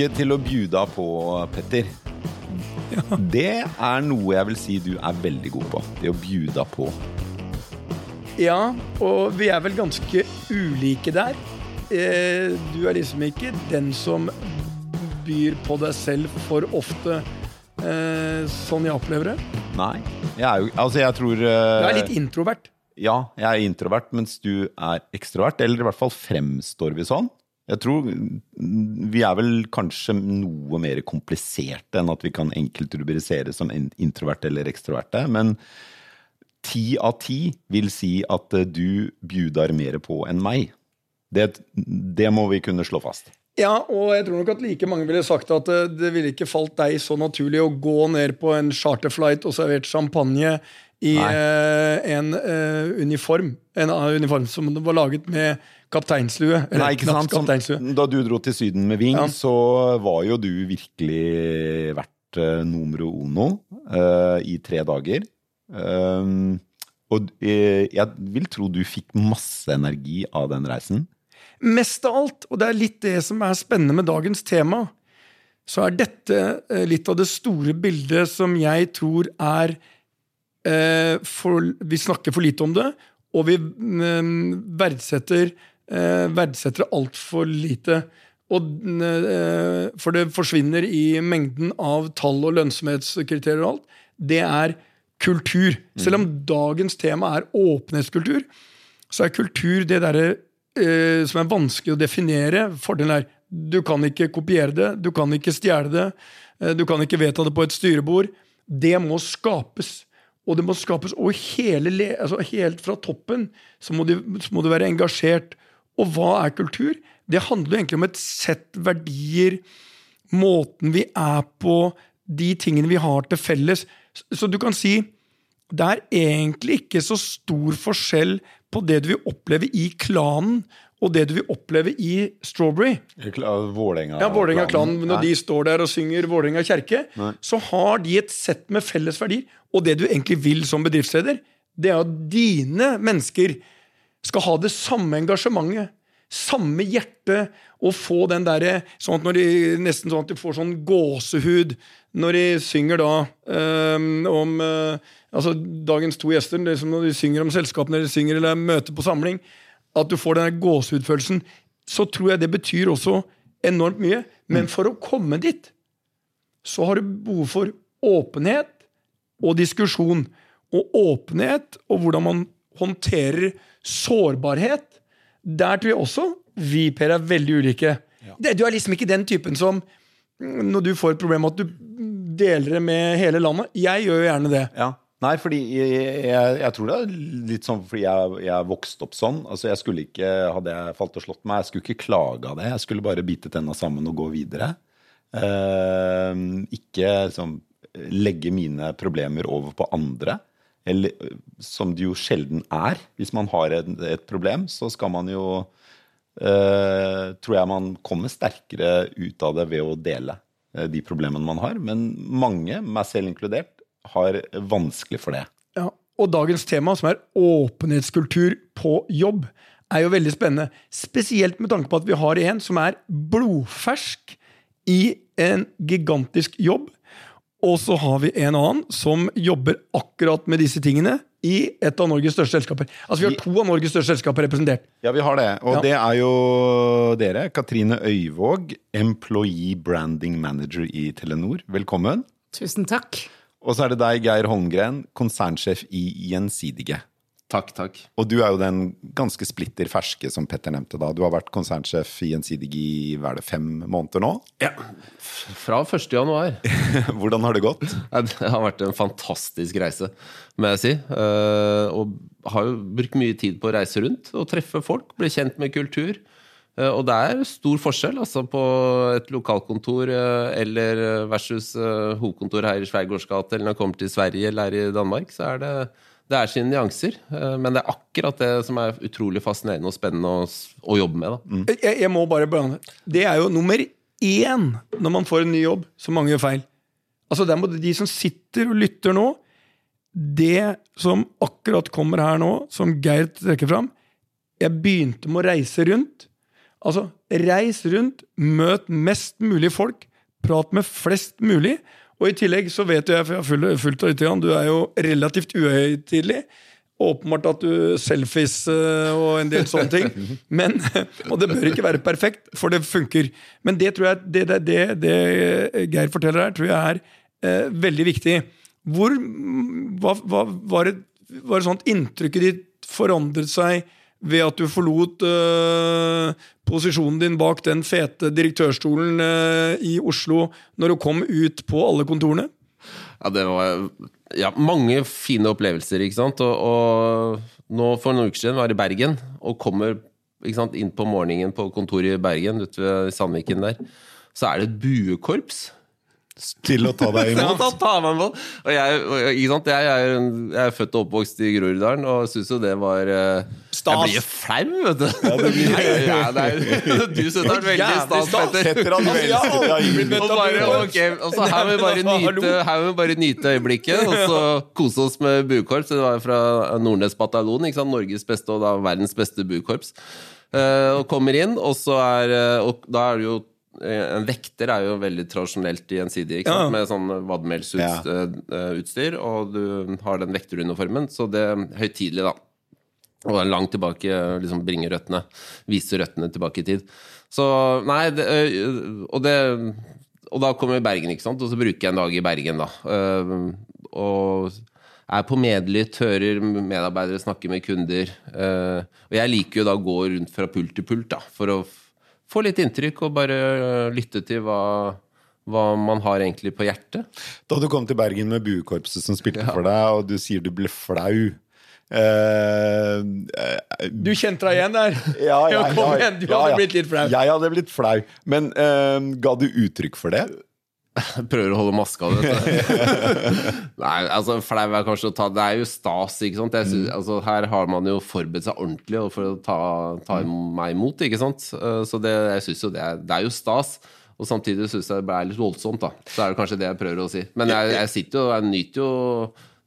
flinke til å bjuda på, Petter. Det er noe jeg vil si du er veldig god på. Det å bjuda på. Ja, og vi er vel ganske ulike der. Eh, du er liksom ikke den som byr på deg selv for ofte, eh, sånn jeg opplever det. Nei. Jeg er jo Altså, jeg tror Du eh, er litt introvert. Ja, jeg er introvert, mens du er ekstrovert. Eller i hvert fall fremstår vi sånn. Jeg tror Vi er vel kanskje noe mer kompliserte enn at vi kan enkelt rubriseres som in- introverte eller ekstroverte. Men ti av ti vil si at eh, du bjudar mer på enn meg. Det, det må vi kunne slå fast. Ja, og jeg tror nok at like mange ville sagt at eh, det ville ikke falt deg så naturlig å gå ned på en charterflight og servert champagne i eh, en eh, uniform. En annen uniform som var laget med kapteinslue. eller Nei, ikke sant? Som, da du dro til Syden med Ving, Ja. så var jo du virkelig vært uh, numero uno eh, i tre dager. Um, og eh, jeg vil tro du fikk masse energi av den reisen. Mest av alt, og det er litt det som er spennende med dagens tema, så er dette eh, litt av det store bildet som jeg tror er eh, for, Vi snakker for lite om det, og vi mm, verdsetter, eh, verdsetter altfor lite. Og, eh, for det forsvinner i mengden av tall og lønnsomhetskriterier og alt. Det er kultur. Selv om dagens tema er åpenhetskultur, så er kultur det derre eh, som er vanskelig å definere. Fordelen er du kan ikke kopiere det, du kan ikke stjele det, eh, du kan ikke vedta det på et styrebord. Det må skapes. Og det må skapes over hele altså helt fra toppen. Så må, du, så må du være engasjert. Og hva er kultur? Det handler jo egentlig om et sett verdier, måten vi er på, de tingene vi har til felles. Så du kan si det er egentlig ikke så stor forskjell på det du vil oppleve i klanen, og det du vil oppleve i Strawberry. Vålerenga. Ja, Vålerenga-klanen, Når Nei. de står der og synger Vålerenga kjerke, Nei. så har de et sett med felles verdier. Og det du egentlig vil som bedriftsleder, det er at dine mennesker skal ha det samme engasjementet, samme hjerte, og få den derre sånn at når de, Nesten sånn at de får sånn gåsehud når de synger da um, om øh, altså Dagens to gjester, det er som når de synger om selskapene eller synger eller er møte på samling, at du får den gåsehudfølelsen, så tror jeg det betyr også enormt mye. Men for å komme dit, så har du behov for åpenhet og diskusjon. Og åpenhet og hvordan man håndterer sårbarhet. Der tror jeg også vi, Per, er veldig ulike. Det, du er liksom ikke den typen som mm, når du får et problem, at du deler det med hele landet. Jeg gjør jo gjerne det. Ja. Nei, fordi jeg, jeg, jeg tror det er litt sånn fordi jeg, jeg vokste opp sånn. Altså, jeg skulle ikke, Hadde jeg falt og slått meg, jeg skulle ikke klage av det. Jeg skulle bare bite tenna sammen og gå videre. Eh, ikke liksom legge mine problemer over på andre. Eller som det jo sjelden er. Hvis man har et, et problem, så skal man jo eh, Tror jeg man kommer sterkere ut av det ved å dele eh, de problemene man har. Men mange, meg selv inkludert, har vanskelig for det. Ja, og dagens tema, som er åpenhetskultur på jobb, er jo veldig spennende. Spesielt med tanke på at vi har en som er blodfersk i en gigantisk jobb. Og så har vi en annen som jobber akkurat med disse tingene i et av Norges største selskaper. Altså Vi har to av Norges største selskaper representert. Ja, vi har det. Og Ja. det er jo dere. Katrine Øyvåg, Employee Branding Manager i Telenor. Velkommen. Tusen takk. Og så er det deg, Geir Holmgren, konsernsjef i Gjensidige. Takk, takk. Og du er jo den ganske splitter ferske som Petter nevnte da. Du har vært konsernsjef i Gjensidige i hva er det, fem måneder nå. Ja. Fra 1. januar. Hvordan har det gått? Det har vært en fantastisk reise, må jeg si. Eh, og har jo brukt mye tid på å reise rundt og treffe folk, bli kjent med kultur. Eh, og det er stor forskjell altså, på et lokalkontor eh, eller versus eh, hovedkontor her i Sveigårdsgate eller når man kommer til Sverige eller her i Danmark, så er det det er sine nyanser, men det er akkurat det som er utrolig fascinerende og spennende å, å jobbe med. Da. Jeg, jeg må bare blande. Det er jo nummer én når man får en ny jobb, så mange gjør feil. Altså der må De som sitter og lytter nå, det som akkurat kommer her nå, som Geir trekker fram Jeg begynte med å reise rundt. Altså, reis rundt, møt mest mulig folk, prat med flest mulig. Og i tillegg så vet jeg, for jeg har fulgt- deg litt, du er jo relativt uhøytidelig. Åpenbart at du selfies eh, og en del sånne ting. Men, og det bør ikke være perfekt, for det funker. Men det tror jeg, det, det, det, det Geir forteller her, tror jeg er eh, veldig viktig. Hvor, hva, hva, var, det, var det sånn at inntrykket ditt forandret seg ved at du forlot øh, posisjonen din bak den fete direktørstolen øh, i Oslo når du kom ut på alle kontorene? Ja, det var ja, mange fine opplevelser, ikke sant. Og, og nå for noen uker siden var jeg i Bergen og kommer ikke sant, inn på morgenen på kontoret i Bergen, ute ved Sandviken der. Så er det et buekorps. Til å ta deg imot. da tar man på. Og jeg, jeg- ikke sant? Jeg, er, jeg er født og oppvokst i Groruddalen og syns jo det var eh, Stas. Jeg blir jo flau, vet du. Ja, det blir, nei, nei, nei. du syns det er veldig stas. Petter. Setter han vel setter deg inn. Og, så her må vi bare nyte, her må vi bare nyte øyeblikket, og så kose oss med buekorps. Det var fra Nordnes bataljon, ikke sant? Norges beste og da verdens beste buekorps. Eh, og kommer inn, og så er eh, Og da er det jo eh, En vekter er jo veldig tradisjonelt sant? Ja. med sånn vadmelsutstyr, og du har den vekteruniformen, så det er høytidelig, da. Og er langt tilbake, liksom bringer røttene. Viser røttene tilbake i tid. Så nei, det, og det Og da kommer Bergen, ikke sant, og så bruker jeg en dag i Bergen, da. Og er på medlytt, hører medarbeidere snakke med kunder. Og jeg liker jo da å gå rundt fra pult til pult, da, for å få litt inntrykk og bare lytte til hva, hva man har egentlig på hjertet. Da du kom til Bergen med buekorpset som spilte for deg, og du sier du ble flau eh, eh, Du kjente deg igjen der? ja, ja, Ja, kom ja, igjen, du hadde ja. blitt litt flau. Jeg hadde blitt flau. Men uh, ga du uttrykk for det? Prøver å holde maska. vet du. Nei, altså flau er kanskje å ta Det er jo stas, ikke sant. Jeg synes, altså, her har man jo forberedt seg ordentlig for å ta, ta meg imot, ikke sant. Eh, Så det, jeg synes jo det er, det er jo stas. Og samtidig syns jeg det er litt voldsomt, da. Så er det kanskje det jeg prøver å si. Men jeg, jeg sitter jo Jeg nyter jo,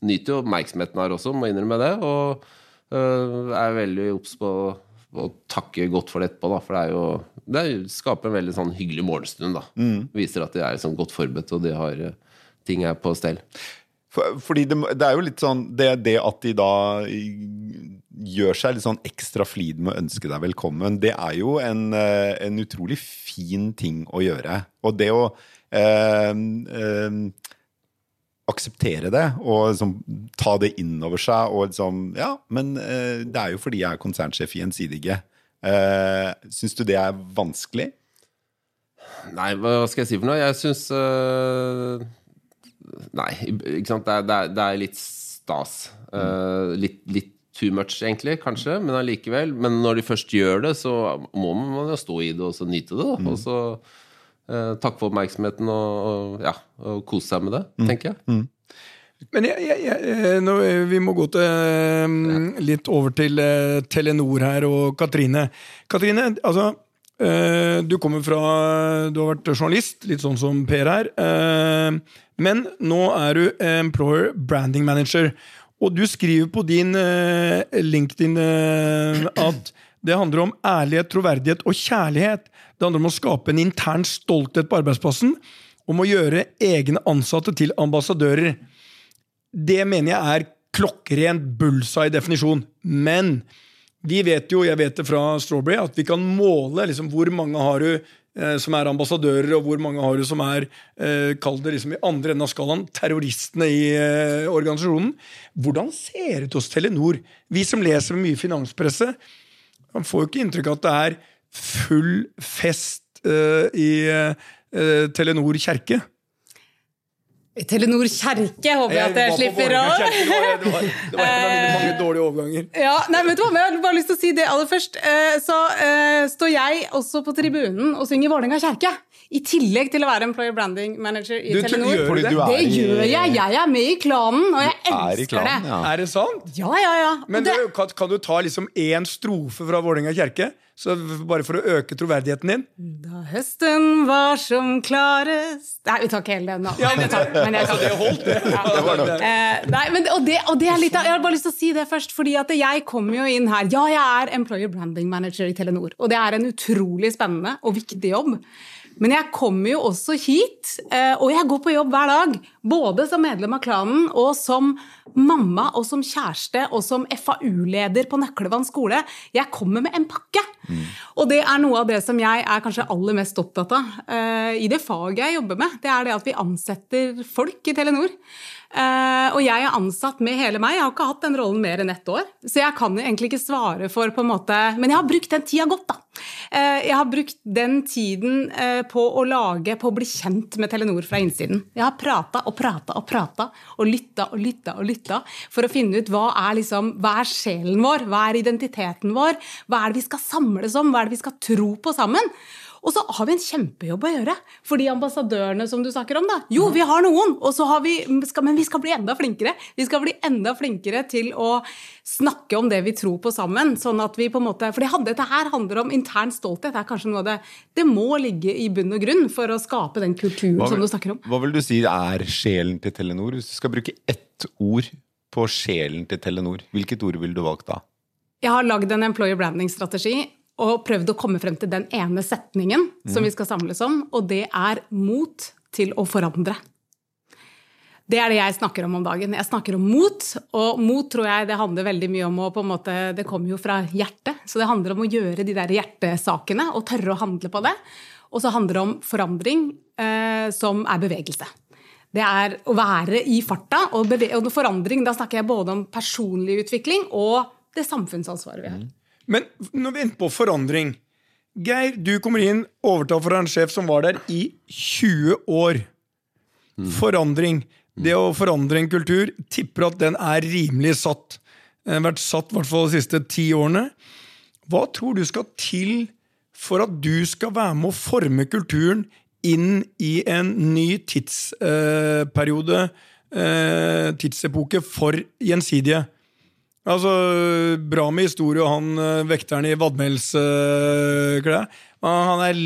nyter jo oppmerksomheten her også, må innrømme det. Og uh, er veldig obs på å takke godt for det etterpå, da. For det er jo Det er skaper en veldig sånn hyggelig morgenstund, da. Viser at de er sånn godt forberedt, og de har øh, ting er på stell. For, fordi det, det er jo litt sånn det, det at de da gjør seg litt sånn ekstra flid med å ønske deg velkommen, det er jo en, eh, en utrolig fin ting å gjøre. Og det å eh, eh, akseptere det og liksom ta det inn over seg og liksom Ja, men eh, det er jo fordi jeg er konsernsjef i Gjensidige. Uh, Syns du det er vanskelig? Nei, hva skal jeg si for noe? Jeg syns øh, Nei, ikke sant. Det er, det er, det er litt stas. Eh, litt, litt too much, egentlig, kanskje, men allikevel. Men når de først gjør det, så må man jo stå i det og så nyte det. Da. Og så takke for oppmerksomheten og, og, ja, og kose seg med det, tenker jeg. Men jeg, jeg, jeg, eh, nå, eh, vi må gå til, eh, litt over til eh, Telenor her og Katrine. Katrine, altså eh, Du kommer fra Du har vært journalist, litt sånn som Per her. eh, men nå er du employer branding manager. Og du skriver på din eh, LinkedIn eh, at det handler om ærlighet, troverdighet og kjærlighet. Det handler om å skape en intern stolthet på arbeidsplassen. Om å gjøre egne ansatte til ambassadører. Det mener jeg er klokkeren bullseye definisjon. Men vi vet jo, jeg vet det fra Strawberry, at vi kan måle liksom, hvor mange har du eh, som er ambassadører, og hvor mange har du som er eh, kall det liksom i andre enden av skalaen, terroristene i eh, organisasjonen. Hvordan ser det ut hos Telenor? Vi som leser mye finanspresse, man får jo ikke inntrykk av at det er full fest uh, i uh, Telenor kjerke. I Telenor kjerke håper jeg at jeg slipper å det var- Det var, det var en av mine mange dårlige overganger. ja, nei, du men Jeg har bare lyst til å si det aller først. Eh, Så uh, står jeg også på tribunen og synger Vålerenga kjerke I tillegg til å være employer branding manager i Du, Telenor. gjør du det? du er Det gjør jeg. Jeg er med i klanen, og jeg er elsker klanen, det. ja. Er det sant? Ja, ja, ja. Men det, du, kan, kan du ta liksom én strofe fra Vålerenga kjerke? Så bare for å øke troverdigheten din? da høsten var som klarest Nei, vi tar ikke hele den nå. Men tar, men jeg tar. Det holdt, det. Eh, nei, men, og, det, og det er litt av, Jeg har bare lyst til å si det først, fordi at jeg kommer jo inn her Ja, jeg er employer branding manager i Telenor, og det er en utrolig spennende og viktig jobb. Men jeg kommer jo også hit, eh, og jeg går på jobb hver dag. Både som medlem av klanen og som mamma og som kjæreste og som FAU-leder på Nøklevann skole. Jeg kommer med en pakke. Og det er noe av det som jeg er kanskje aller mest opptatt av eh, i det faget jeg jobber med. Det er det at vi ansetter folk i Telenor. Eh, og jeg er ansatt med hele meg. Jeg har ikke hatt den rollen mer enn ett år. Så jeg kan egentlig ikke svare for på en måte Men jeg har brukt den tida godt, da. Eh, jeg har brukt den tiden eh, på å lage, på å bli kjent med Telenor fra innsiden. Jeg har prata og prata og prata og lytta og lytta og lytta for å finne ut hva er, liksom, hva er sjelen vår, hva er identiteten vår, hva er det vi skal samles om, hva er det vi skal tro på sammen. Og så har vi en kjempejobb å gjøre for de ambassadørene som du snakker om. da. Jo, vi har noen, og så har vi, men vi skal bli enda flinkere. Vi skal bli enda flinkere til å snakke om det vi tror på sammen. sånn at vi på en måte, For dette her handler om intern stolthet. Det er kanskje noe av det Det må ligge i bunn og grunn for å skape den kulturen vil, som du snakker om. hva vil du si er sjelen til Telenor? Hvis du skal bruke ett ord på sjelen til Telenor, hvilket ord ville du valgt da? Jeg har lagd en employer branding-strategi og prøvd å komme frem til den ene setningen som vi skal samles om, og det er mot til å forandre. Det er det jeg snakker om om dagen. Jeg snakker om mot, og mot tror jeg det handler veldig mye om å på en måte, Det kommer jo fra hjertet, så det handler om å gjøre de der hjertesakene og tørre å handle på det. Og så handler det om forandring, eh, som er bevegelse. Det er å være i farta, og, og forandring, da snakker jeg både om personlig utvikling og det samfunnsansvaret vi har. Men når vi inne på forandring Geir, du kommer inn, overtar for en sjef som var der i 20 år. Forandring. Det å forandre en kultur, tipper at den er rimelig satt. Den har vært satt i hvert fall de siste ti årene. Hva tror du skal til for at du skal være med å forme kulturen inn i en ny tidsperiode, eh, tidsepoke, for gjensidige? Altså, Bra med historie og han eh, vekteren i vadmelsklær. Men han er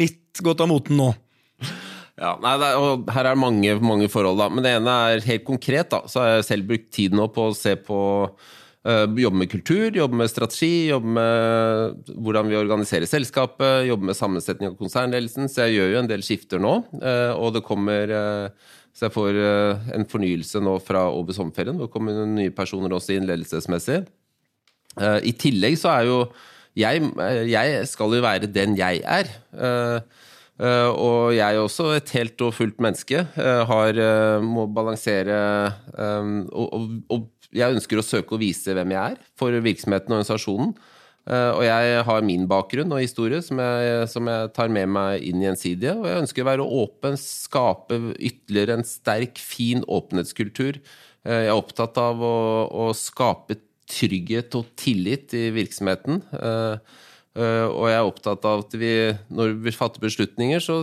litt godt av moten nå. Ja, nei, er, og Her er det mange, mange forhold. da Men det ene er helt konkret. da Så har jeg selv brukt tid nå på å se på uh, Jobbe med kultur, jobbe med strategi, jobbe med hvordan vi organiserer selskapet, jobbe med sammensetning av konsernledelsen. Så jeg gjør jo en del skifter nå. uh, og det kommer uh, Så jeg får uh, en fornyelse nå fra over sommerferien. Hvor kommer det nye personer også inn ledelsesmessig. Uh, I tillegg så er jo jeg, jeg skal jo være den jeg er. Og jeg er også et helt og fullt menneske. Har, må balansere og, og, og, jeg ønsker å søke å vise hvem jeg er for virksomheten og organisasjonen. Og jeg har min bakgrunn og historie som jeg, som jeg tar med meg inn i Gjensidige. Og jeg ønsker å være åpen, skape ytterligere en sterk, fin åpenhetskultur. jeg er opptatt av å, å, skape trygghet og tillit i virksomheten. Uh, og jeg er opptatt av at vi, når vi fatter beslutninger, så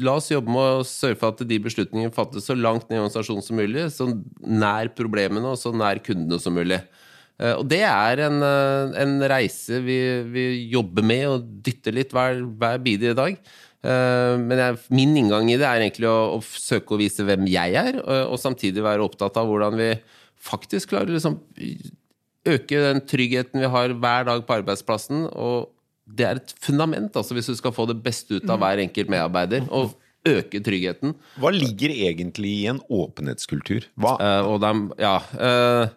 la oss jobbe med å sørge for at de beslutningene fattes så langt ned i organisasjonen som mulig, så nær problemene og så nær kundene som mulig. Uh, og det er en, uh, en reise vi, vi, jobber med og dytter litt hver, hver bidige dag. men jeg, min inngang i det er egentlig å, å, søke å vise hvem jeg er, og samtidig være opptatt av hvordan vi faktisk klarer å liksom, øke den tryggheten vi har hver dag på arbeidsplassen. og det er et fundament altså hvis du skal få det beste ut av hver enkelt medarbeider. Og øke tryggheten. Hva ligger egentlig i en åpenhetskultur? Hva? Uh, og de, ja uh,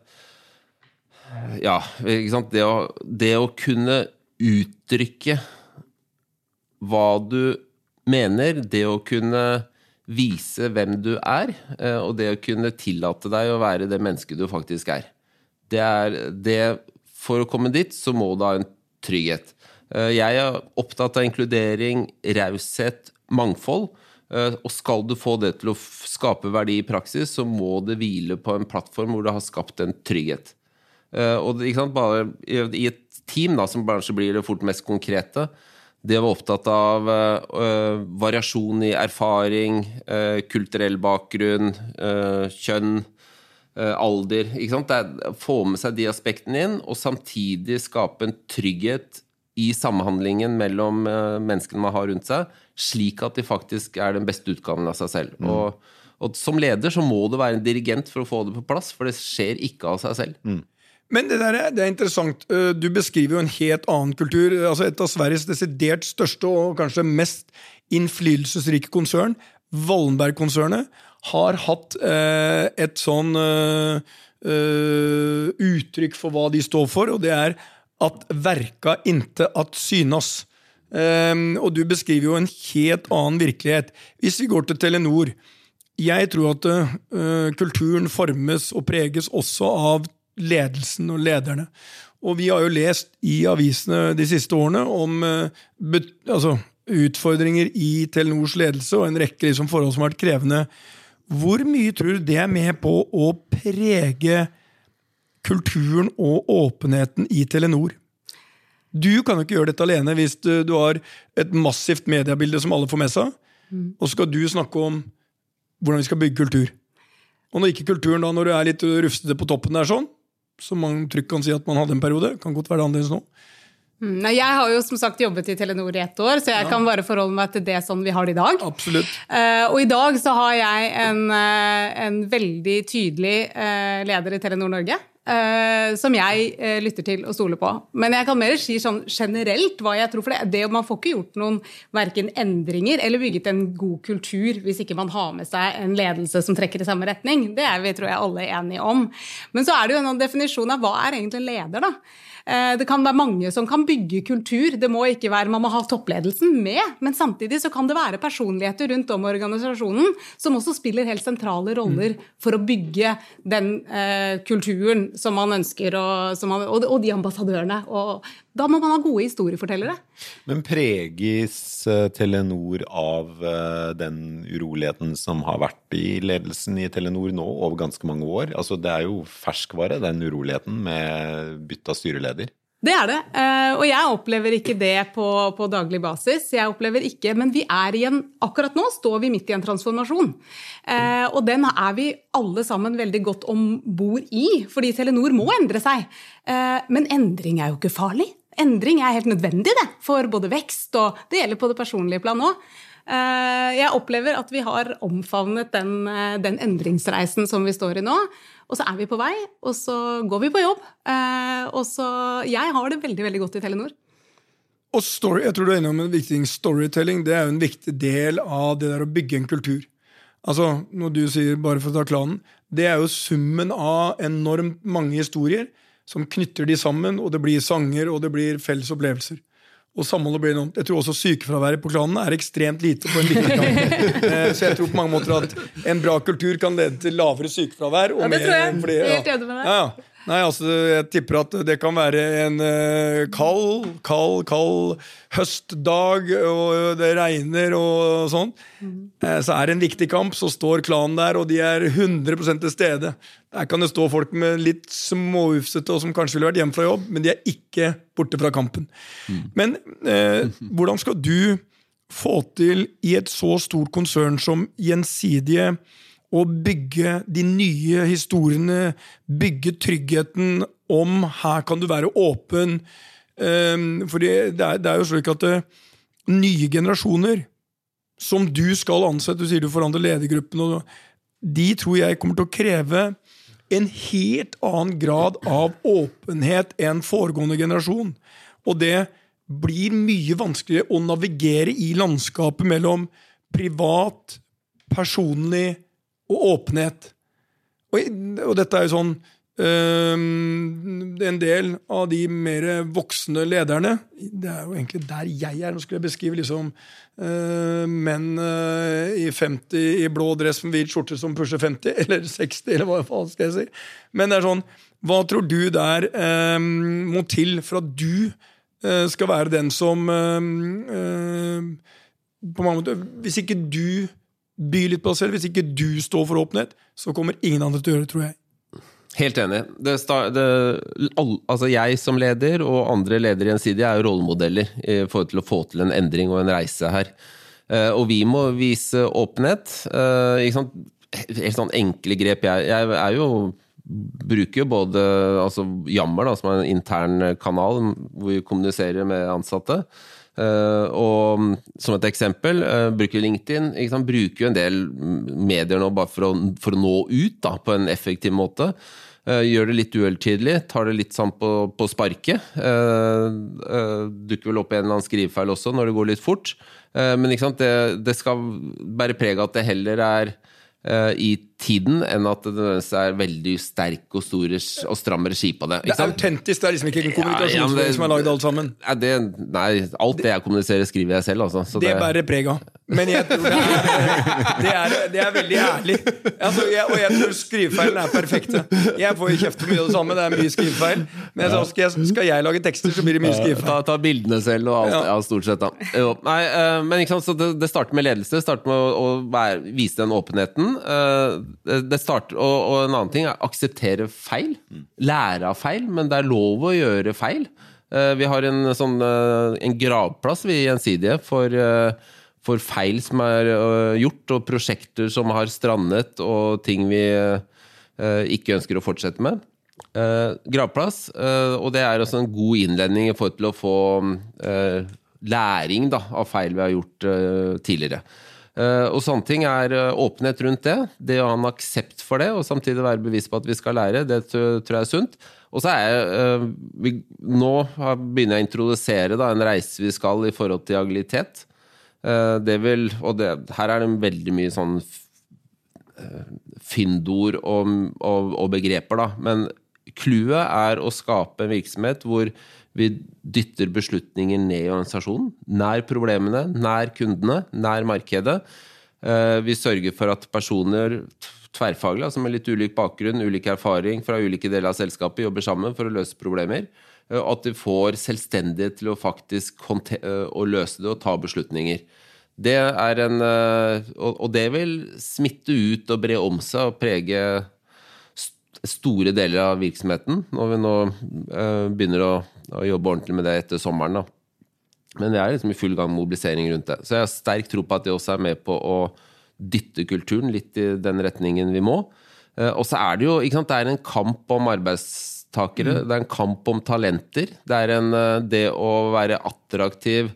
Ja, ikke sant. Det å, det å, kunne uttrykke hva du mener, det å kunne vise hvem du er, uh, og det å kunne tillate deg å være det mennesket du faktisk er. Det er det For å komme dit, så må du ha en trygghet. Jeg er opptatt av inkludering, raushet, mangfold. Og skal du få det til å skape verdi i praksis, så må det hvile på en plattform hvor du har skapt en trygghet. Og sant, bare I et team, da, som kanskje blir det fort mest konkrete, De var opptatt av uh, variasjon i erfaring, uh, kulturell bakgrunn, uh, kjønn, alder. Det er, få med seg de aspektene inn, og samtidig skape en trygghet i samhandlingen mellom menneskene man har rundt seg, slik at de faktisk er den beste utgaven av seg selv. Og, og som leder så må du være en dirigent for å få det på plass, for det skjer ikke av seg selv. Men det, der er, det er interessant. Eh, Du beskriver jo en helt annen kultur. Altså Et av Sveriges desidert største og kanskje mest innflytelsesrike konsern, Wallenberg-konsernet, har hatt eh, et sånn eh, eh, uttrykk for hva de står for, og det er at verka inte at synas. Ehm, og du beskriver jo en helt annen virkelighet. Hvis vi går til Telenor Jeg tror at eh, kulturen formes og preges også av ledelsen og lederne. Og vi har jo lest i avisene de siste årene om eh, altså, utfordringer i Telenors ledelse og en rekke liksom, forhold som har vært krevende. Hvor mye tror du det er med på å prege kulturen og åpenheten i Telenor? Du kan jo ikke gjøre dette alene hvis du, du har et massivt mediebilde som alle får med seg, og så skal du snakke om hvordan vi skal bygge kultur. Og når ikke kulturen da, når du er litt rufsete på toppen der sånn, som man trygt kan si at man hadde en periode, kan godt være annerledes nå. Mm, Nei, jeg har jo som sagt jobbet i Telenor i ett år, så jeg kan bare forholde meg til det sånn vi har det i dag. Absolutt. Uh, og i dag så har jeg en, uh, en veldig tydelig uh, leder i Telenor Norge. Eh, som jeg uh, lytter til og stoler på. Men jeg kan mer si sånn generelt hva jeg tror. For det, det Man får ikke gjort noen verken endringer eller bygget en god kultur hvis ikke man har med seg en ledelse som trekker i samme retning. Det er vi tror jeg alle enige om. Men så er det jo en definisjon av hva er egentlig en leder, da. Eh, Det kan være mange som kan bygge kultur. Det må ikke være, Man må ha toppledelsen med, men samtidig så kan det være personligheter rundt om organisasjonen som også spiller helt sentrale roller for å bygge den eh, kulturen som man ønsker, og, som man, og, og de ambassadørene. Og da må man ha gode historiefortellere. Men preges eh, Telenor av eh, den uroligheten som har vært i ledelsen i Telenor nå over ganske mange år? Altså Det er jo ferskvare, den uroligheten med bytte av styreleder. Det er det, eh, og jeg opplever ikke det på, på daglig basis. Jeg opplever ikke, Men vi er i en, akkurat nå står vi midt i en transformasjon. Og den er vi alle sammen veldig godt om bord i, fordi Telenor må endre seg. Men endring er jo ikke farlig. Endring er helt nødvendig det, for både vekst og Det gjelder på det personlige plan òg. Jeg opplever at vi har omfavnet den, eh, den endringsreisen som vi står i nå. Og så er vi på vei, og så går vi på jobb. Eh, Og så Jeg har det veldig, veldig godt i Telenor. Og story, jeg tror du er enig om en viktig ting. Storytelling det er jo en viktig del av det der å bygge en kultur. Altså, Når du sier 'bare for å ta klanen', det er jo summen av enormt mange historier som knytter de sammen, og det blir sanger og det blir felles opplevelser. Og samholdet blir noe. Jeg tror også sykefraværet på klanene er ekstremt lite. på en liten klan. Eh, Så jeg tror på mange måter at en bra kultur kan lede til lavere sykefravær. Og Ja, mer- deg. Ja, ja. Nei, altså, jeg tipper at det kan være en eh, kald, kald, kald høstdag, og det regner og sånn. Eh, så er det en viktig kamp, så står klanen der, og de er 100 til stede. Der kan det stå folk med litt småufsete og som kanskje ville vært hjemme fra jobb, men de er ikke borte fra kampen. Men eh, hvordan skal du få til i et så stort konsern som Gjensidige å bygge de nye historiene, bygge tryggheten om her kan du være åpen. For det er, jo slik at eh, nye generasjoner som du skal ansette, du sier du forandrer ledergruppen, og de tror jeg kommer til å kreve en helt annen grad av åpenhet enn foregående generasjon. Og det blir mye vanskeligere å navigere i landskapet mellom privat, personlig og åpenhet. Og, og dette er jo sånn Um, En del av de mer voksne lederne Det er jo egentlig der jeg er. Nå skulle jeg beskrive liksom uh, menn uh, i 50 i blå dress med hvit skjorte som pusher 50, eller 60, eller hva faen skal jeg si. Men det er sånn Hva tror du der um, må til for at du uh, skal være den som på mange måter, Hvis ikke du byr litt på deg selv, hvis ikke du står for åpenhet, så kommer ingen andre til å gjøre det, tror jeg. Helt enig. Det det, all, altså jeg som leder og andre ledere Gjensidige er jo rollemodeller i forhold til å få til en endring og en reise her. Eh, og vi må vise åpenhet. Eh? Helt sånn enkle grep. Jeg, jeg er jo bruker jo både altså Jammer, da, som er en intern kanal hvor vi kommuniserer med ansatte. Eh, og som et eksempel, eh, bruker LinkedIn. Sant? Bruker jo en del medier nå bare for å, for å nå ut da, på en effektiv måte. Eh, gjør det litt uhelltidlig, tar det litt sånn på, på sparket. Dukker vel opp en eller annen skrivefeil også når det går litt fort. Men sant? Det, det skal bære preg av at det heller er i tiden enn at det er veldig sterk og store og stram regi på det. Det er autentisk, det er liksom ikke en Ja, ja, det- som er lagd alt sammen. Det, nei, alt det jeg kommuniserer, skriver jeg selv, altså. Så Det bærer preg av. Men jeg tror det er, det er, det er veldig ærlig. Altså, jeg, og jeg tror skrivefeilene er perfekte. Jeg får jo kjeft for mye av det samme. Det er mye skrivefeil. Men så skal, jeg, skal jeg lage tekster, så blir det mye skrivefeil. Ta, ta bildene selv og alt. Ja. Ja, stort sett, da. Jo, nei, eh, men ikke sant, så det, det starter med ledelse. Det starter med å, å være, vise den åpenheten. Eh, det, det starter, og, og en annen ting er akseptere feil. Lære av feil, men det er lov å gjøre feil. Eh, vi har en, sånn, eh, en gravplass vi Gjensidige for, eh, for feil som er eh, gjort, og prosjekter som har strandet, og ting vi eh, ikke ønsker å fortsette med. Eh, gravplass, eh, og det er også en god innledning i forhold til å få eh, læring da, av feil vi har gjort eh, tidligere. Eh, og sånne ting er eh, åpenhet rundt det. Det å ha en aksept for det, og samtidig være bevisst på at vi skal lære, det tror jeg er sunt. Og så er jeg eh, vi, Nå begynner jeg å introdusere da, en reise vi skal i forhold til agilitet. Det vil, og det, her er det veldig mye sånn fyndord og, og, og begreper, da. Men clouet er å skape en virksomhet hvor vi dytter beslutninger ned i organisasjonen. Nær problemene, nær kundene, nær markedet. Eh, Vi sørger for at personer tverrfaglig, altså med litt ulik bakgrunn, ulik erfaring fra ulike deler av selskapet, jobber sammen for å løse problemer. Eh, at de får selvstendighet til å faktisk eh, å løse det og ta beslutninger. Det er en Og det vil smitte ut og bre om seg og prege store deler av virksomheten, når vi nå eh, begynner å, å jobbe ordentlig med det etter sommeren. da. Men vi er liksom i full gang med mobilisering rundt det. Så jeg har sterk tro på at det også er med på å dytte kulturen litt i den retningen vi må. Eh, Og så er det jo ikke sant, det er en kamp om arbeidstakere. Det er en kamp om talenter. Det er en, eh, det å være attraktiv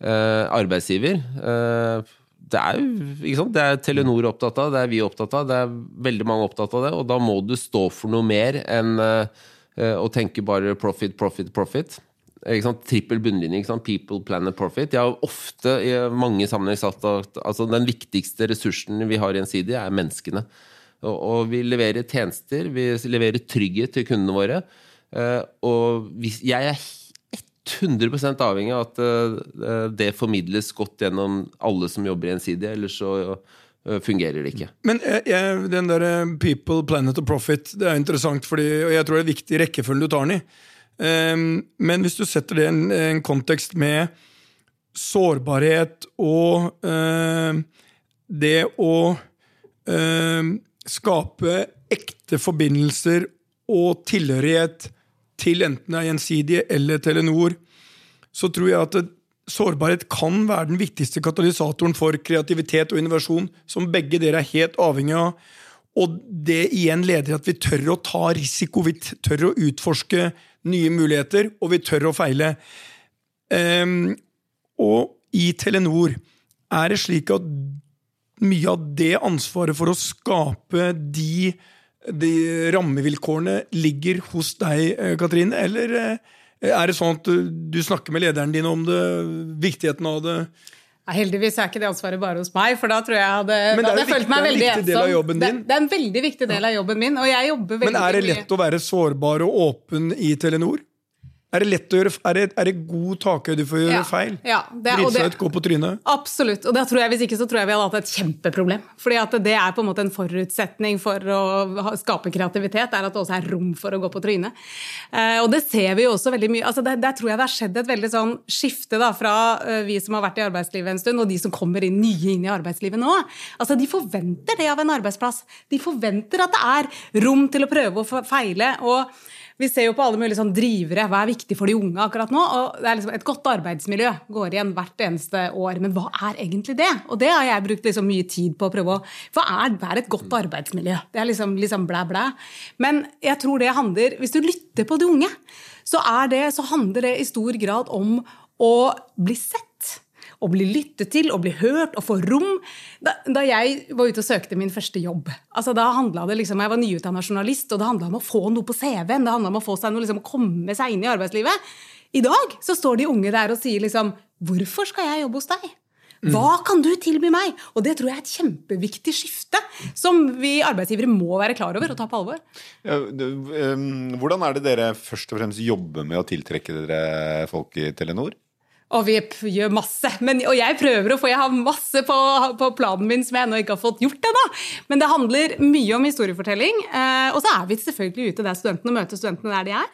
eh, arbeidsgiver. Eh, det er jo? Det er Telenor opptatt av, det er vi opptatt av, det er veldig mange opptatt av det. Og da må du stå for noe mer enn eh, å tenke bare profit, profit, profit. Ikke sant? Trippel bunnlinje. Ikke sant? People, planet, profit. Jeg har ofte i mange sammenhenger sagt at altså, den viktigste ressursen vi har i Gjensidige, er menneskene. Og, og vi leverer tjenester, vi leverer trygghet til kundene våre. Eh, og hvis, jeg er 100 avhengig av at eh, det formidles godt gjennom alle som jobber i Gjensidige, ellers så eh, fungerer det ikke. Men eh, jeg, den der eh, People, Planet og Profit Det er interessant, fordi, og jeg tror det er viktig rekkefølgen du tar den i. Ehm, men hvis du setter det i en, en kontekst med sårbarhet og eh, det å eh, skape ekte forbindelser og tilhørighet til enten det er Gjensidige eller Telenor, så tror jeg at sårbarhet kan være den viktigste katalysatoren for kreativitet og innovasjon, som begge dere er helt avhengig av. Og det igjen leder til at vi tør å ta risiko, vi tør å utforske nye muligheter, og vi tør å feile. Um, og i Telenor er det slik at mye av det ansvaret for å skape de, de rammevilkårene ligger hos deg, eh, Katrine? Eller eh, er det sånn at du, du snakker med lederen din om det, viktigheten av det? Ja, heldigvis er ikke det ansvaret bare hos meg, for da tror jeg hadde, Men det er hadde følt viktig- det er en veldig viktig del av ensom. jobben Det, din. det er en veldig viktig del av jobben min, og jeg jobber veldig Men er det lett å være sårbar og åpen i Telenor? Er det lett å gjøre Er det, er det god takhøyde for å gjøre Ja. feil? Ja, det- Drite seg ut, gå på trynet? Absolutt. Og det tror jeg, hvis ikke så tror jeg vi hadde hatt et kjempeproblem. Fordi det er på en måte en forutsetning for å ha- skape kreativitet, er at det også er rom for å gå på trynet. Eh, og det ser vi jo også veldig mye. altså der, der tror jeg det har skjedd et veldig sånn skifte da, fra eh, vi som har vært i arbeidslivet en stund, og de som kommer inn, nye inn i arbeidslivet nå. Altså De forventer det av en arbeidsplass. De forventer at det er rom til å prøve å feile. og vi ser jo på alle mulige sånn drivere. Hva er viktig for de unge akkurat nå? Og det er liksom Et godt arbeidsmiljø går igjen hvert eneste år. Men hva er egentlig det? Og det har jeg brukt liksom mye tid på å prøve å Hva er, hva er et godt arbeidsmiljø? Det er liksom, liksom blæ, blæ. Men jeg tror det handler Hvis du lytter på de unge, så, det, så handler det i stor grad om å bli sett. Å bli lyttet til, å bli hørt, å få rom. Da, da jeg var ute og søkte min første jobb altså da det liksom, Jeg var nyutdanna journalist, og det handla om å få noe på CV-en. Det handla om å få seg noe, liksom, å komme seg inn i arbeidslivet. I dag så står de unge der og sier liksom Hvorfor skal jeg jobbe hos deg? Hva kan du tilby meg? Og det tror jeg er et kjempeviktig skifte som vi arbeidsgivere må være klar over og ta på alvor. Ja, det, um, hvordan er det dere først og fremst jobber med å tiltrekke dere folk i Telenor? Og vi gjør masse. Men, og jeg prøver å få Jeg har masse på, på planen min som jeg ennå ikke har fått gjort ennå. Men det handler mye om historiefortelling. Eh, og så er vi selvfølgelig ute der studentene møter studentene der de er.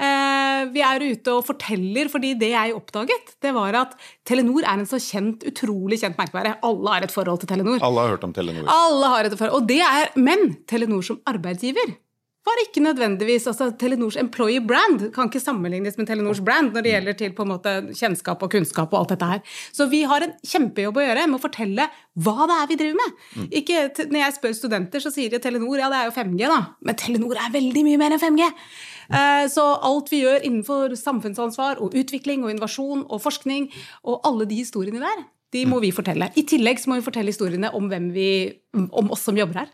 Eh, vi er ute og forteller, fordi det jeg oppdaget, det var at Telenor er en så kjent, utrolig kjent merkevare. Alle har et forhold til Telenor. Alle har hørt om Telenor. Alle har et forhold. Og det er, men Telenor som arbeidsgiver var ikke nødvendigvis altså Telenors employee brand kan ikke sammenlignes med Telenors brand når det gjelder til på en måte kjennskap og kunnskap og alt dette her. Så vi har en kjempejobb å gjøre med å fortelle hva det er vi driver med. Ikke, når jeg spør studenter, så sier de Telenor ja, det er jo 5G, da. Men Telenor er veldig mye mer enn 5G. Eh, Så alt vi gjør innenfor samfunnsansvar og utvikling og innovasjon og forskning og alle de historiene der, de må vi fortelle. I tillegg så må vi fortelle historiene om, hvem vi, om oss som jobber her.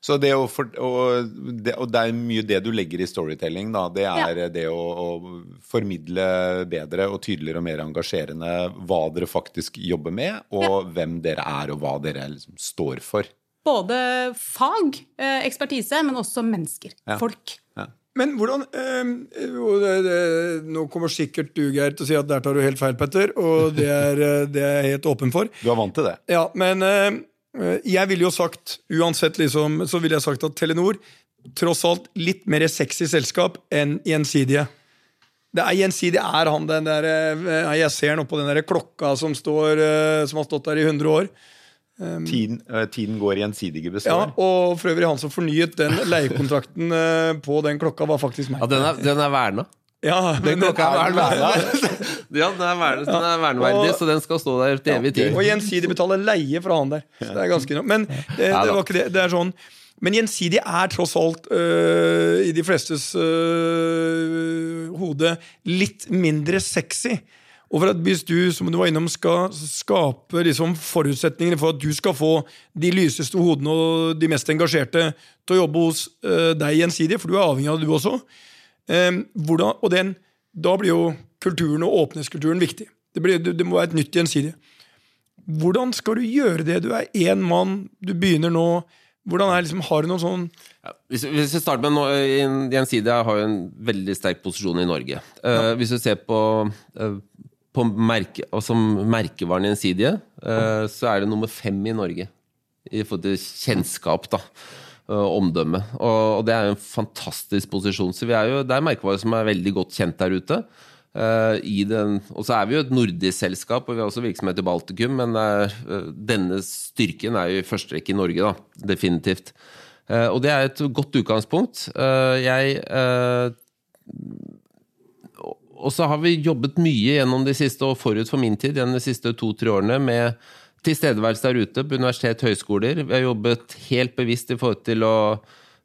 Så det å for, og, det, og det er mye det du legger i storytelling, da. Det er det å, å formidle bedre og tydeligere og mer engasjerende hva dere faktisk jobber med, og hvem dere er, og hva dere liksom står for. Både fag, eh, ekspertise, men også mennesker. Ja. Folk. Ja. Men hvordan øh, det, det, Nå kommer sikkert du, Geir, til å si at der tar du helt feil, Petter. Og det er, eh, det er jeg helt åpen for. Du er vant til det? Ja, men eh, jeg ville jo sagt, uansett liksom, så ville jeg sagt at Telenor tross alt litt mer sexy selskap enn Gjensidige. Det er Gjensidig er han den der eh, Jeg ser han oppå den der klokka som står eh, Som har stått der i 100 år. Tiden, eh, tiden går gjensidige Ja. Og for øvrig, han som fornyet den leiekontrakten eh, på den klokka, var faktisk meg. Ja, den er, den er verna. Ja, Den klokka er verneverdig. Ja, den er, verne, den er verneverdig, så den skal stå der til evig tid. Og Gjensidig betaler leie fra han der. Så det er ganske Men det, det var ikke det. Det er sånn men Gjensidig er tross alt øh, i de flestes øh, hode litt mindre sexy. Og for at hvis du som du var innom, skal skape liksom forutsetningene for at du skal få de lyseste hodene og de mest engasjerte til å jobbe hos øh, deg gjensidig, for du er avhengig av det, du også, eh, hvordan, og den, da blir jo kulturen og åpenhetskulturen viktig. Det, blir, det, det må være et nytt gjensidig. Hvordan skal du gjøre det? Du er én mann, du begynner nå. Hvordan er liksom, Har du noen sånn Ja, Hvis, hvis vi starter med no, Gjensidige har jo en veldig sterk posisjon i Norge. Eh, hvis du ser på, uh, på merke, altså merkevaren Gjensidige, eh, så er det nummer fem i Norge i forhold til kjennskap. da omdømme. Og, det er en fantastisk posisjon. Så vi er jo, det er merkevarer som er veldig godt kjent der ute. Eh, og så er vi jo et nordisk selskap, og vi har også virksomhet i Baltikum, men er, eh, denne styrken er jo i første rekke i Norge, da. Definitivt. Eh, og det er et godt utgangspunkt. Eh, jeg eh, og så har vi jobbet mye gjennom de siste, og forut for min tid, gjennom de siste to-tre årene, med tilstedeværelse der ute på universitet høyskoler. Vi har jobbet helt bevisst i forhold til å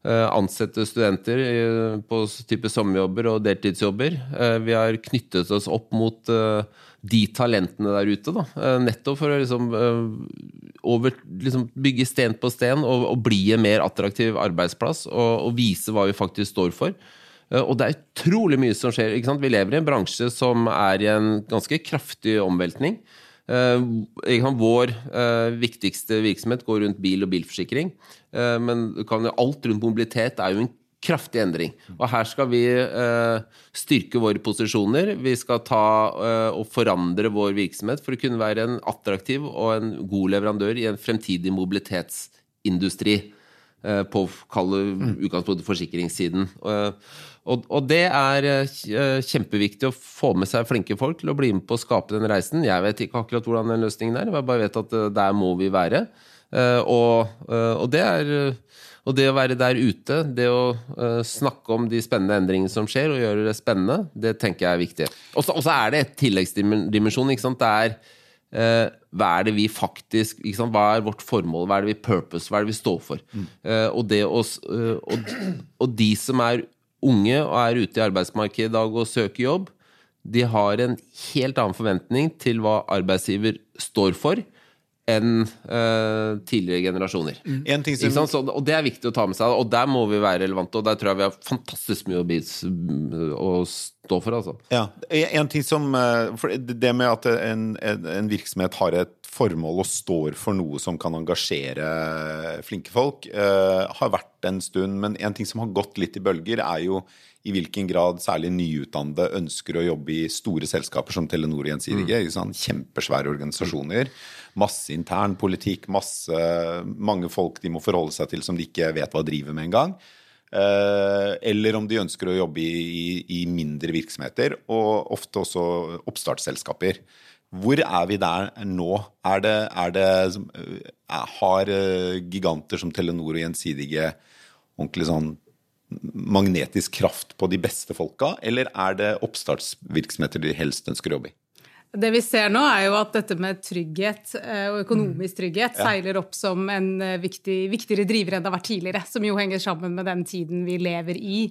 eh, ansette studenter eh, på type sommerjobber og deltidsjobber. Eh, Vi har knyttet oss opp mot de talentene der ute, da. Nettopp for å liksom, over, liksom bygge sten på sten og, og bli en mer attraktiv arbeidsplass og, og vise hva vi faktisk står for. Og det er utrolig mye som skjer. Vi lever i en bransje som er i en ganske kraftig omveltning. Eh, Vår eh, viktigste virksomhet går rundt bil og bilforsikring. Eh, men kan, alt rundt mobilitet er jo en kraftig endring. Og her skal vi eh, styrke våre posisjoner. Vi skal ta og forandre vår virksomhet for å kunne være en attraktiv og en god leverandør i en fremtidig mobilitetsindustri. Eh, på kalle utgangspunktet forsikringssiden. Eh, og, og, det er eh, kjempeviktig å få med seg flinke folk til å bli med på å skape den reisen. Jeg vet ikke akkurat hvordan den løsningen er, jeg bare vet at der må vi være. Og, og det er og det å være der ute, det å uh, snakke om de spennende endringene som skjer, og gjøre det spennende, det tenker jeg er viktig. Og så er det et tilleggsdimensjon. ikke sant? Det er uh, hva er det vi faktisk Hva er vårt formål? Hva er det vi purpose? Hva er det vi står for? Mm. Uh, og, det å, og, og de som er unge og er ute i arbeidsmarkedet i dag og søker jobb, de har en helt annen forventning til hva arbeidsgiver står for, enn uh, tidligere generasjoner. Mm. Som... Så, og det er viktig å ta med seg, og der må vi være relevante. Og der tror jeg vi har fantastisk mye å, bis, å stå for. Altså. Ja, en ting som eh, Det med at en, en virksomhet har et formål og står for noe som kan engasjere flinke folk, uh, har vært en stund. Men en ting som har gått litt i bølger, er jo i hvilken grad særlig nyutdannede ønsker å jobbe i store selskaper som Telenor og Gjensidige. Mm. Kjempesvære organisasjoner. Masse intern politikk, masse, mange folk de må forholde seg til som de ikke vet hva driver med engang. Uh, eller om de ønsker å jobbe i, i, i mindre virksomheter, og ofte også oppstartsselskaper. Hvor er vi der nå? Er det, er det, eh, har eh, giganter som Telenor og Gjensidige ordentlig sånn magnetisk kraft på de beste folka, eller er det oppstartsvirksomheter de helst ønsker å jobbe i? Det vi ser nå, er jo at dette med trygghet eh, og økonomisk trygghet ja. seiler opp som en viktig, viktigere driver enn det har vært tidligere, som jo henger sammen med den tiden vi lever i.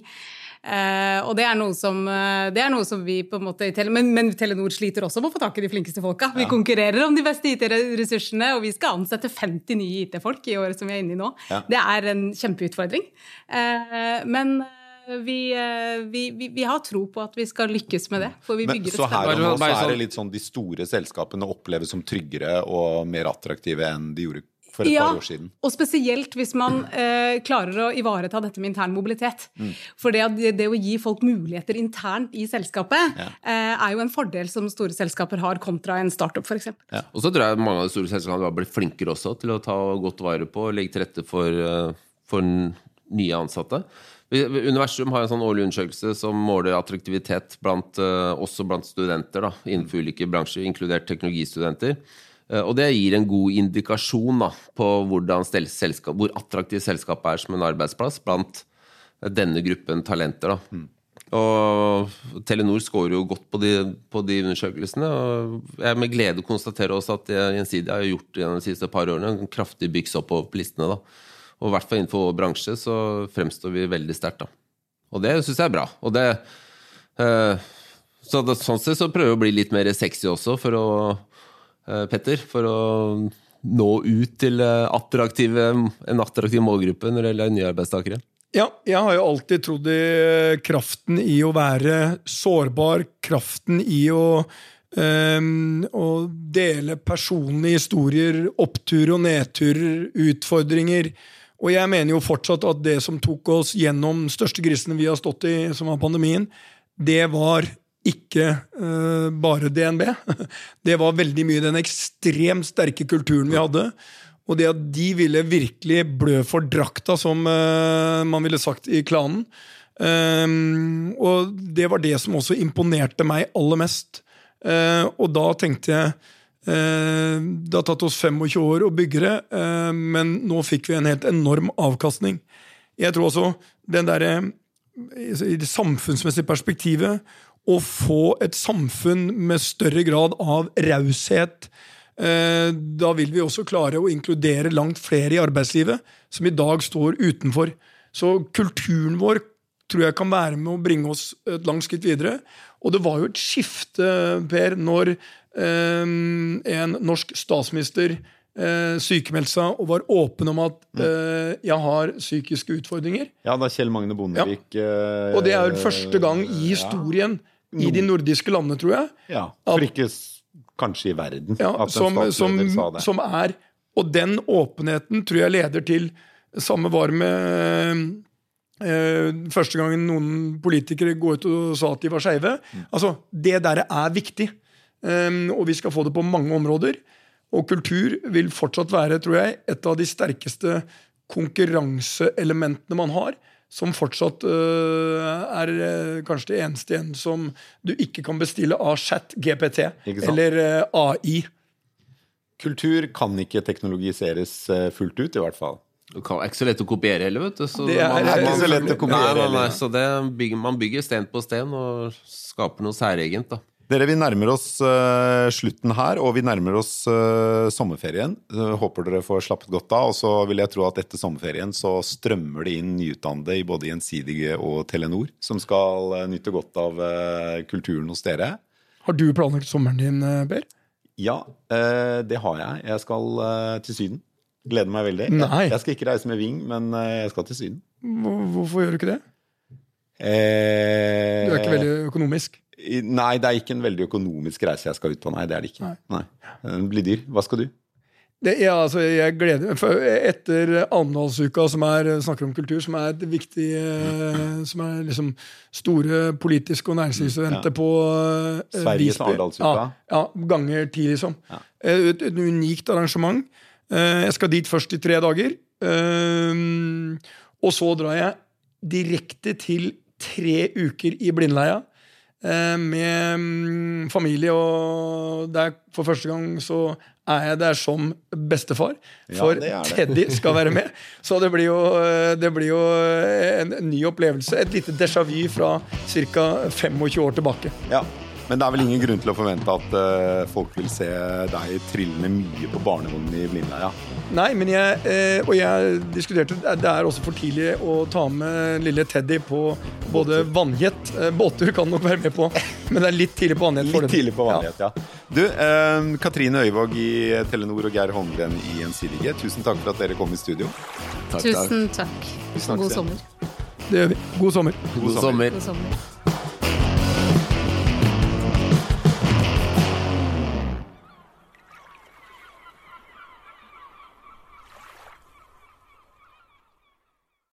Uh, og det er, noe som, uh, det er noe som vi på en måte men, men, Telenor sliter også med å få tak i de flinkeste folka. Vi ja. konkurrerer om de beste IT-ressursene, og vi skal ansette 50 nye IT-folk i året som vi er inne i nå. Ja. Det er en kjempeutfordring. Uh, men vi, vi, vi, vi, har tro på at vi skal lykkes med det. For vi bygger Men, så her og nå så er det litt sånn de store selskapene oppleves som tryggere og mer attraktive enn de gjorde for et ja, par år siden. Og spesielt hvis man eh, klarer å ivareta dette med intern mobilitet. Mm. For det, det, å gi folk muligheter internt i selskapet ja. eh, er jo en fordel som store selskaper har, kontra en startup f.eks. Ja. Og så tror jeg mange av de store selskapene har blitt flinkere også til å ta godt vare på og legge til rette for, eh, for nye ansatte. Universum har en sånn årlig undersøkelse som måler attraktivitet blant, eh, også blant studenter da, innenfor ulike bransjer, inkludert teknologistudenter. Eh, og det gir en god indikasjon da, på selskap, hvor attraktivt selskapet er som en arbeidsplass blant denne gruppen talenter. Mm. Og Telenor scorer jo godt på de, på de, undersøkelsene. og Jeg med glede konstaterer også at Gjensidige har gjort gjennom de siste par årene en kraftig byks opp på listene. da. Og i hvert fall innenfor vår bransje så fremstår vi veldig sterkt. Og det syns jeg er bra. Og det, eh, så det, sånn sett så prøver vi å bli litt mer sexy også, for å Eh, Petter, for å nå ut til eh, attraktive, en attraktiv målgruppe når det gjelder nye arbeidstakere? Ja, jeg har jo alltid trodd i eh, kraften i å være sårbar, kraften i å, um, å dele personlige historier, oppturer og nedturer, utfordringer. Og jeg mener jo fortsatt at det som tok oss gjennom største grisene vi har stått i, som var pandemien, det var ikke uh, bare DNB. Det var veldig mye den ekstremt sterke kulturen vi hadde. Og det at de ville virkelig blø for drakta, som uh, man ville sagt i klanen. Um, og det var det som også imponerte meg aller mest. Uh, og da tenkte jeg Det har tatt oss 25 år å bygge det, men nå fikk vi en helt enorm avkastning. Jeg tror også den derre i det samfunnsmessige perspektivet å få et samfunn med større grad av raushet. Eh, da vil vi også klare å inkludere langt flere i arbeidslivet som i dag står utenfor. Så kulturen vår tror jeg kan være med å bringe oss et langt skritt videre. Og det var jo et skifte, Per, når eh, en norsk statsminister eh, sykemeldte seg og var åpen om at mm. eh, jeg har psykiske utfordringer. Ja, da Kjell Magne Bondevik ja. eh, Og det er første gang i historien ja i de nordiske landene, tror jeg. Ja, For ikke kanskje i verden. Ja, som, som, som, er Og den åpenheten tror jeg leder til Samme var med Uh, første gangen noen politikere går ut og sa at de var skeive. Altså, det der er viktig. Um, og vi skal få det på mange områder. Og kultur vil fortsatt være, tror jeg, et av de sterkeste konkurranseelementene man har. Som fortsatt øh, er øh, kanskje det eneste igjen som du ikke kan bestille av chat GPT eller øh, AI. Kultur kan ikke teknologiseres eh, fullt ut, i hvert fall. Det er ikke så lett å kopiere heller, vet du. Så Det er- man, er ikke så lett å kopiere Nei, nei, nei, så det bygger, man bygger sten på sten og skaper noe særegent, da. Dere, Vi nærmer oss uh, slutten her, og vi nærmer oss uh, sommerferien. Uh, håper dere får slappet godt av. Og så vil jeg tro at etter sommerferien så strømmer det inn nyutdannede i både Gjensidige og Telenor, som skal nyte godt av kulturen hos dere. Har du planlagt sommeren din, Per? Ja, det har jeg. Jeg skal til Syden. Gleder meg veldig. Nei. Jeg skal ikke reise med Ving, men jeg skal til Syden. Hvorfor gjør du ikke det? Eh, Du er ikke veldig økonomisk. Nei, det er ikke en veldig økonomisk reise jeg skal ut på. Nei, det er det ikke. Nei. Den blir dyr. Hva skal du? Det, ja, altså, jeg gleder for Etter Arendalsuka, som er, snakker om kultur, som er et viktig eh, Som er liksom store politiske og næringslivseventer Ja. på uh, Sveriges Visby. Arendalsuka. Ja, ja, ganger ti, liksom. Ja. Et, et unikt arrangement. Uh, Jeg skal dit først i tre dager. Uh, Og så drar jeg direkte til tre uker i Blindleia. Eh, Med mm, familie, og der for første gang så er jeg der som bestefar. Ja, For det er det. Teddy skal være med. Så det blir jo, eh, det blir jo en ny opplevelse. Et lite déjà vu fra ca. 25 år tilbake. Ja. Men det er vel ingen grunn til å forvente at uh, folk vil se deg trillende mye på barnevognen i Blindleia. Nei, men jeg, uh, og jeg diskuterte Det er også for tidlig å ta med lille Teddy på både vannjet uh, Båttur kan nok være med på, men det er litt tidlig på vannjet. Litt tidlig på vannjet, ja. Du, eh, Katrine Øyvåg i Telenor og Geir Holmgren i Gjensidige, tusen takk for at dere kom i studio. Takk. Tusen takk. takk. God sommer. Det gjør vi. God sommer. God God sommer. sommer. God sommer.